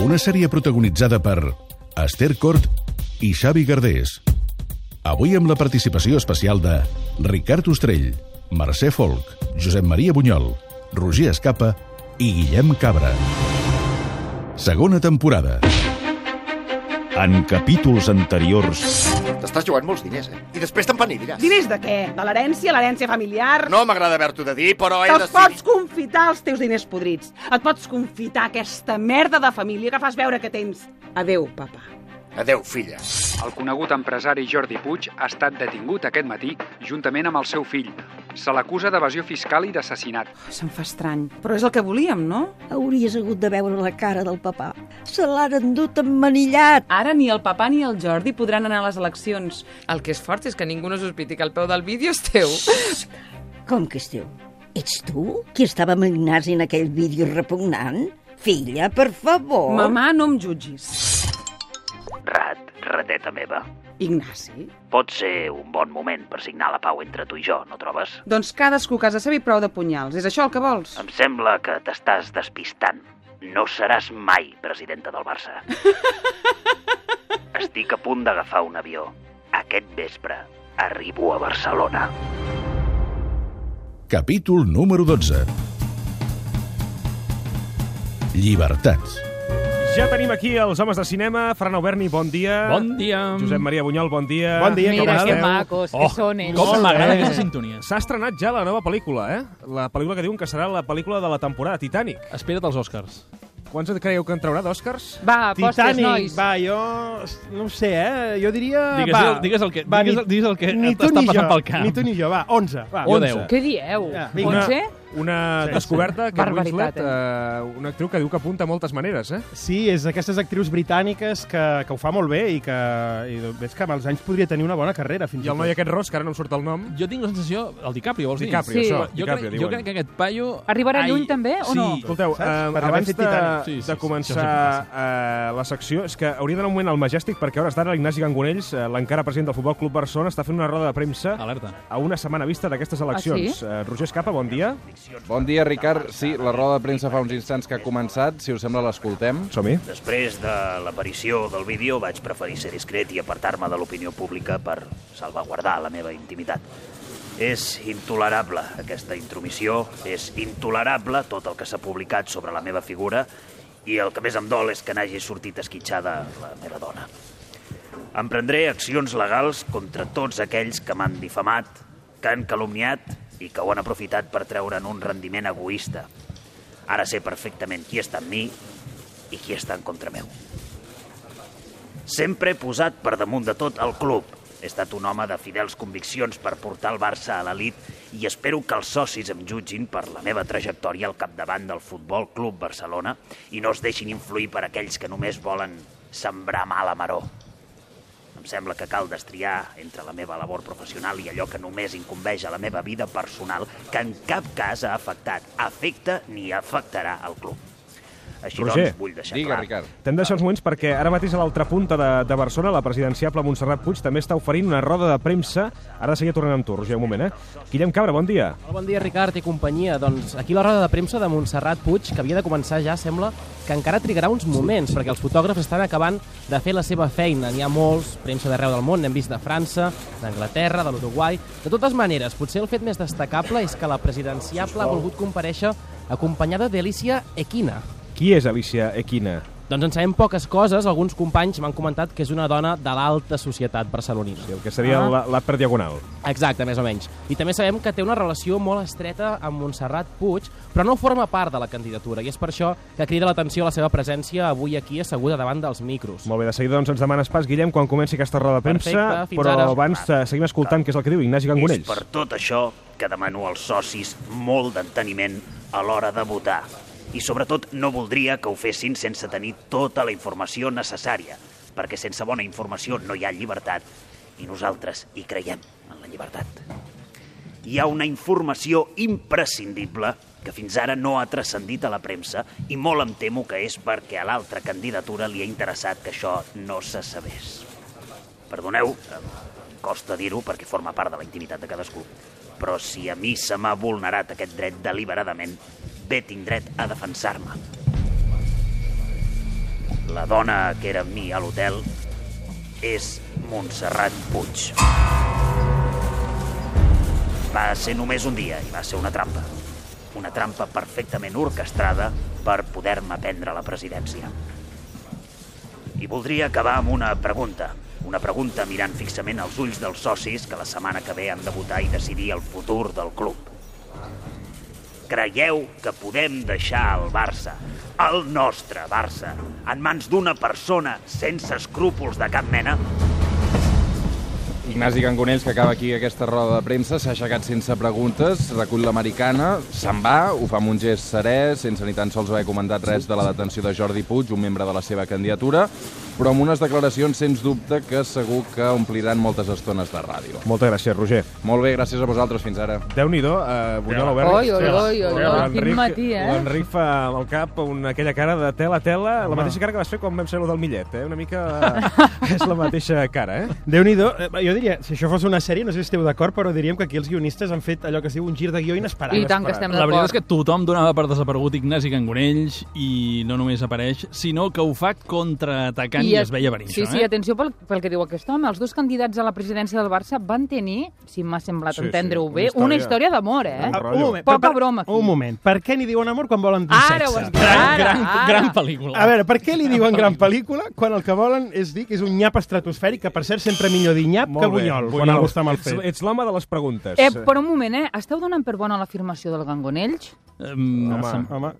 Una sèrie protagonitzada per Esther Cort i Xavi Gardés. Avui amb la participació especial de Ricard Ostrell, Mercè Folk, Josep Maria Bunyol, Roger Escapa i Guillem Cabra. Segona temporada. En capítols anteriors... T'estàs jugant molts diners, eh? I després t'empanidiràs. Diners de què? De l'herència, l'herència familiar? No m'agrada haver-t'ho de dir, però he Te'ls decidit... pots confitar els teus diners podrits. Et pots confitar aquesta merda de família que fas veure que tens. Adeu, papa. Adéu, filla. El conegut empresari Jordi Puig ha estat detingut aquest matí juntament amb el seu fill. Se l'acusa d'evasió fiscal i d'assassinat. Se'm fa estrany. Però és el que volíem, no? Hauries hagut de veure la cara del papà. Se l'han endut emmanillat. Ara ni el papa ni el Jordi podran anar a les eleccions. El que és fort és que ningú no sospiti que el peu del vídeo és teu. Com que és teu? Ets tu qui estava amb Ignasi en aquell vídeo repugnant? Filla, per favor. Mamà, no em jutgis. Rat, rateta meva. Ignasi? Pot ser un bon moment per signar la pau entre tu i jo, no trobes? Doncs cadascú a casa seva i prou de punyals. És això el que vols? Em sembla que t'estàs despistant. No seràs mai presidenta del Barça. Estic a punt d'agafar un avió. Aquest vespre arribo a Barcelona. Capítol número 12. Llibertats. Ja tenim aquí els homes de cinema. Fran Auberni, bon dia. Bon dia. Josep Maria Bunyol, bon dia. Bon dia, Mira que macos que són ells. Com m'agrada aquesta sintonia. S'ha estrenat ja la nova pel·lícula, eh? La pel·lícula que diuen que serà la pel·lícula de la temporada, Titanic. Espera't els Oscars. Quants et creieu que en traurà d'Oscars? Va, apostes, Titanic, nois. va, jo no ho sé, eh? Jo diria... Digues, va, el- digues el que- va, digues ni- el- digues el que ni ni passant jo, pel cap. Ni tu ni jo, va, 11, va. Jo 11. deu. Què dieu? Ja, vinga. Una, 11? Una Sí, descoberta, sí. que Winslet, eh, una actriu que diu que apunta moltes maneres, eh? Sí, és d'aquestes actrius britàniques que, que ho fa molt bé i que i ves que amb els anys podria tenir una bona carrera, fins I el noi aquest ros, que ara no em surt el nom. Jo tinc la sensació... El DiCaprio, vols dir? DiCaprio, Sí. això. Jo, DiCaprio, crec, jo crec que aquest paio... Arribarà Ai, lluny també, o sí. no? Escolteu, eh, abans de. Sí, sí, de sí, començar eh, la secció, és que hauria d'anar un moment al Majestic perquè a hores d'ara l'Ignasi Gangonells, eh, l'encara president del Futbol Club Barcelona, està fent una roda de premsa Alerta. a una setmana vista d'aquestes eleccions. sí? Eh, Roger Escapa, bon dia. Bon dia, Ricard. Sí, la roda de premsa fa uns instants que ha començat. Si us sembla, l'escoltem. Som-hi. Després de l'aparició del vídeo vaig preferir ser discret i apartar-me de l'opinió pública per salvaguardar la meva intimitat. És intolerable aquesta intromissió, és intolerable tot el que s'ha publicat sobre la meva figura i el que més em dol és que n'hagi sortit esquitxada la meva dona. Emprendré accions legals contra tots aquells que m'han difamat, que han calumniat i que ho han aprofitat per treure'n un rendiment egoista. Ara sé perfectament qui està amb mi i qui està en contra meu. Sempre he posat per damunt de tot el club. He estat un home de fidels conviccions per portar el Barça a l'elit i espero que els socis em jutgin per la meva trajectòria al capdavant del Futbol Club Barcelona i no es deixin influir per aquells que només volen sembrar mal a maró. Em sembla que cal destriar entre la meva labor professional i allò que només incumbeix a la meva vida personal, que en cap cas ha afectat, afecta ni afectarà el club. Així Roger, doncs, vull deixar Digue, clar... Ricard. T'hem de deixar uns moments perquè ara mateix a l'altra punta de, de Barcelona, la presidenciable Montserrat Puig també està oferint una roda de premsa. Ara de seguida tornem amb tu, Roger, un moment, eh? Guillem Cabra, bon dia. Bon dia, Ricard i companyia. Doncs aquí la roda de premsa de Montserrat Puig, que havia de començar ja, sembla que encara trigarà uns moments, perquè els fotògrafs estan acabant de fer la seva feina. N'hi ha molts, premsa d'arreu del món, n'hem vist de França, d'Anglaterra, de l'Uruguai... De totes maneres, potser el fet més destacable és que la presidenciable ha volgut compareixer acompanyada d'Alicia Equina, Qui és Alicia Equina? doncs en sabem poques coses, alguns companys m'han comentat que és una dona de l'alta societat barcelonina. Sí, el que seria Ah. la, la per diagonal. Exacte, més o menys. I també sabem que té una relació molt estreta amb Montserrat Puig, però no forma part de la candidatura, i és per això que crida l'atenció la seva presència avui aquí asseguda davant dels micros. Molt bé, de seguida doncs, ens demanes pas, Guillem, quan comenci aquesta roda de premsa, Perfecte, però ara. abans eh, seguim escoltant què és el que diu Ignasi Gangonells. És per tot això que demano als socis molt d'enteniment a l'hora de votar. I sobretot no voldria que ho fessin sense tenir tota la informació necessària, perquè sense bona informació no hi ha llibertat i nosaltres hi creiem en la llibertat. Hi ha una informació imprescindible que fins ara no ha transcendit a la premsa i molt em temo que és perquè a l'altra candidatura li ha interessat que això no se sabés. Perdoneu, costa dir-ho perquè forma part de la intimitat de cadascú, però si a mi se m'ha vulnerat aquest dret deliberadament, bé tinc dret a defensar-me. La dona que era amb mi a l'hotel és Montserrat Puig. Va ser només un dia i va ser una trampa. Una trampa perfectament orquestrada per poder-me prendre la presidència. I voldria acabar amb una pregunta. Una pregunta mirant fixament als ulls dels socis que la setmana que ve han de votar i decidir el futur del club. Creieu que podem deixar el Barça, el nostre Barça, en mans d'una persona sense escrúpols de cap mena? Ignasi Gangonells, que acaba aquí aquesta roda de premsa, s'ha aixecat sense preguntes, recull l'americana, se'n va, ho fa amb un gest serè, sense ni tan sols haver comentat res de la detenció de Jordi Puig, un membre de la seva candidatura, però amb unes declaracions, sens dubte, que segur que ompliran moltes estones de ràdio. Moltes gràcies, Roger. Molt bé, gràcies a vosaltres, fins ara. Déu-n'hi-do, uh, Bunyol Albert. Oi, oi, oi, oi, oi, quin matí, eh? L'Enric fa amb el cap una, aquella cara de tela a tela, la mateixa cara que vas fer quan vam ser lo del Millet, eh? Una mica és la mateixa cara, eh? Déu-n'hi-do. Eh, Jo diria, si això fos una sèrie, no sé si esteu d'acord, però diríem que aquí els guionistes han fet allò que es diu un gir de guió inesperat. I tant que estem La veritat és d'acord. que tothom donava per desaparegut Ignasi Gangonells i no només apareix, sinó que ho fa contraatacant i, es veia venir Sí, això, sí, eh? atenció pel, pel que diu aquest home. Els dos candidats a la presidència del Barça van tenir, si m'ha semblat Sí, sí, entendre-ho una bé, història- una història d'amor, eh? Ah, un moment, Poca per- broma aquí. Un moment, per què n'hi diuen amor quan volen dir Ara sexe? ho has dit, ara, gran, ara. gran pel·lícula. A veure, per què li diuen gran pel·lícula quan el que volen és dir que és un nyap estratosfèric, que per cert sempre millor dir nyap que bunyol, quan algú està mal fet. ets l'home de les preguntes. Eh, per un moment, eh? Esteu donant per bona l'afirmació del Gangonells? Um, Home, sem home.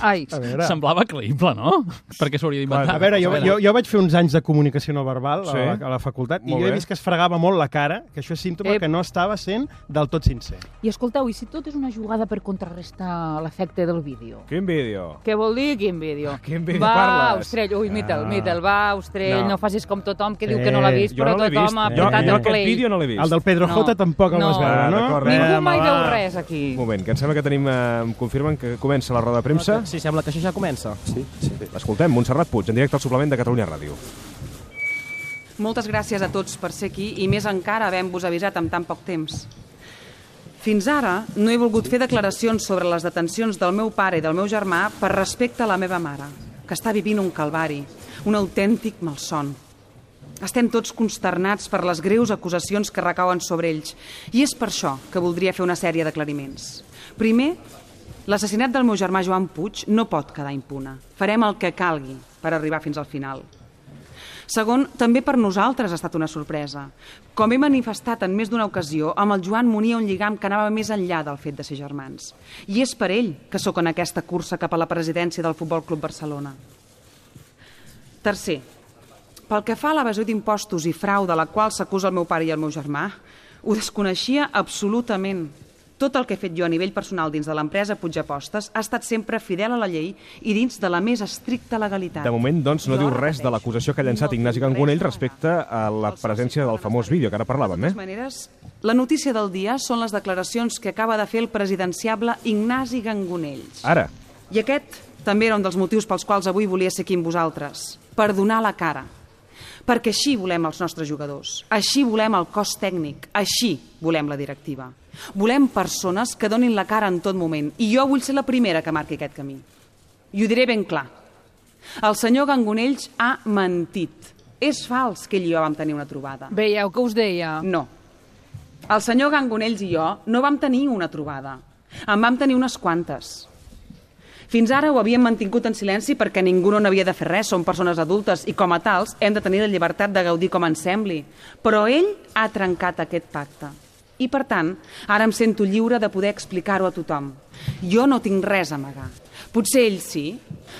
Ai, A veure, semblava creïble, no? Perquè s'hauria d'inventar. a veure jo, jo, jo vaig fer uns anys de comunicació no verbal Sí. a, la, a la facultat i Molt jo he bé. vist que es fregava molt la cara, que això és símptoma Eh. que no estava sent del tot sincer. i escolteu, i si tot és una jugada per contrarrestar l'efecte del vídeo? Quin vídeo? Què vol dir, quin vídeo? Quin vídeo va, parles? Austrell, ui, Mitel, Ah. Mitel, va, Austrell, No. no, facis com tothom que Sí. diu que no l'ha vist, Jo però no tothom vist. ha Jo, apretat jo el aquest play. vídeo no l'he vist. El del Pedro No. Jota tampoc el No. vas veure, Ah, no? d'acord, Ningú Eh, mai veu res aquí. Un moment, que em sembla que tenim... Eh, em confirmen que comença la roda de premsa. Sí, sembla que això ja comença. Sí, sí. Escoltem, Montserrat Puig, en directe al suplement de Catalunya Ràdio. Moltes gràcies a tots per ser aquí i més encara havent-vos avisat amb tan poc temps. Fins ara no he volgut fer declaracions sobre les detencions del meu pare i del meu germà per respecte a la meva mare, que està vivint un calvari, un autèntic malson. Estem tots consternats per les greus acusacions que recauen sobre ells i és per això que voldria fer una sèrie d'aclariments. Primer, l'assassinat del meu germà Joan Puig no pot quedar impune. Farem el que calgui per arribar fins al final. Segon, també per nosaltres ha estat una sorpresa. Com he manifestat en més d'una ocasió, amb el Joan m'unia un lligam que anava més enllà del fet de ser germans. I és per ell que sóc en aquesta cursa cap a la presidència del Futbol Club Barcelona. Tercer, pel que fa a l'evasió d'impostos i frau de la qual s'acusa el meu pare i el meu germà, ho desconeixia absolutament. Tot el que he fet jo a nivell personal dins de l'empresa Puig Apostes ha estat sempre fidel a la llei i dins de la més estricta legalitat. De moment, doncs, no Jo diu res de l'acusació que ha llançat no Ignasi Gangonell de respecte a la presència del famós vídeo, que ara parlàvem, De eh? totes maneres, la notícia del dia són les declaracions que acaba de fer el presidenciable Ignasi Gangonells. Ara. I aquest també era un dels motius pels quals avui volia ser aquí amb vosaltres, per donar la cara. Perquè així volem els nostres jugadors, així volem el cos tècnic, així volem la directiva. Volem persones que donin la cara en tot moment, i jo vull ser la primera que marqui aquest camí. I ho diré ben clar. El senyor Gangonells ha mentit. És fals que ell i jo vam tenir una trobada. Veieu que us deia? No. El senyor Gangonells i jo no vam tenir una trobada. En vam tenir unes quantes. Fins ara ho havíem mantingut en silenci perquè ningú no n'havia de fer res, som persones adultes i com a tals hem de tenir la llibertat de gaudir com ens sembli. Però ell ha trencat aquest pacte. I per tant, ara em sento lliure de poder explicar-ho a tothom. Jo no tinc res a amagar. Potser ells sí,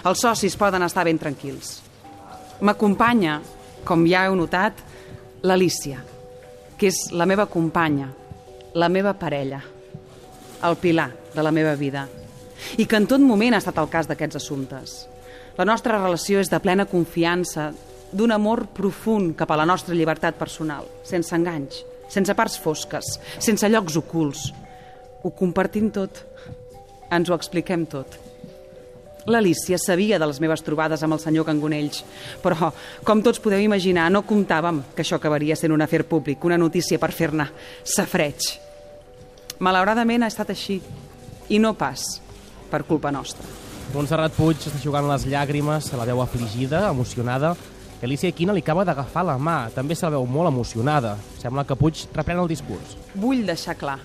els socis poden estar ben tranquils. M'acompanya, com ja heu notat, l'Alícia, que és la meva companya, la meva parella, el pilar de la meva vida. I que en tot moment ha estat el cas d'aquests assumptes. La nostra relació és de plena confiança, d'un amor profund cap a la nostra llibertat personal, sense enganys, sense parts fosques, sense llocs ocults. Ho compartim tot, ens ho expliquem tot. L'Alícia sabia de les meves trobades amb el senyor Cangonells, però, com tots podeu imaginar, no comptàvem que això acabaria sent un afer públic, una notícia per fer-ne safreig. Malauradament ha estat així, i no pas per culpa nostra. Montserrat Puig està jugant les llàgrimes, se la veu afligida, emocionada, Alicia Quina li acaba d'agafar la mà, també se la veu molt emocionada. Sembla que Puig reprèn el discurs. Vull deixar clar,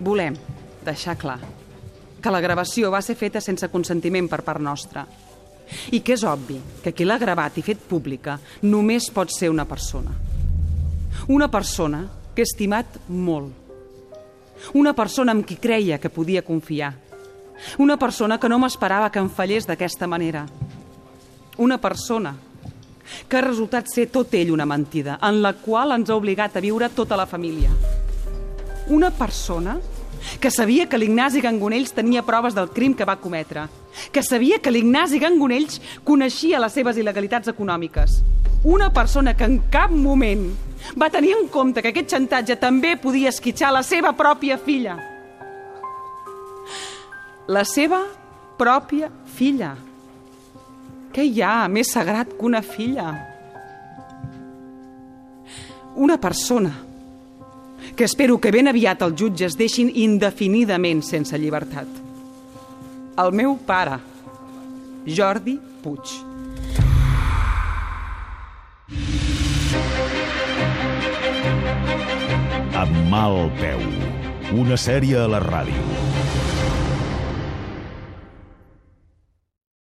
volem deixar clar, que la gravació va ser feta sense consentiment per part nostra i que és obvi que qui l'ha gravat i fet pública només pot ser una persona. Una persona que he estimat molt. Una persona amb qui creia que podia confiar. Una persona que no m'esperava que em fallés d'aquesta manera. Una persona que ha resultat ser tot ell una mentida, en la qual ens ha obligat a viure tota la família. Una persona que sabia que l'Ignasi Gangonells tenia proves del crim que va cometre, que sabia que l'Ignasi Gangonells coneixia les seves il·legalitats econòmiques. Una persona que en cap moment va tenir en compte que aquest xantatge també podia esquitxar la seva pròpia filla. La seva pròpia filla. Què hi ha més sagrat que una filla? Una persona que espero que ben aviat els jutges deixin indefinidament sense llibertat. El meu pare, Jordi Puig. Amb mal peu. Una sèrie a la ràdio.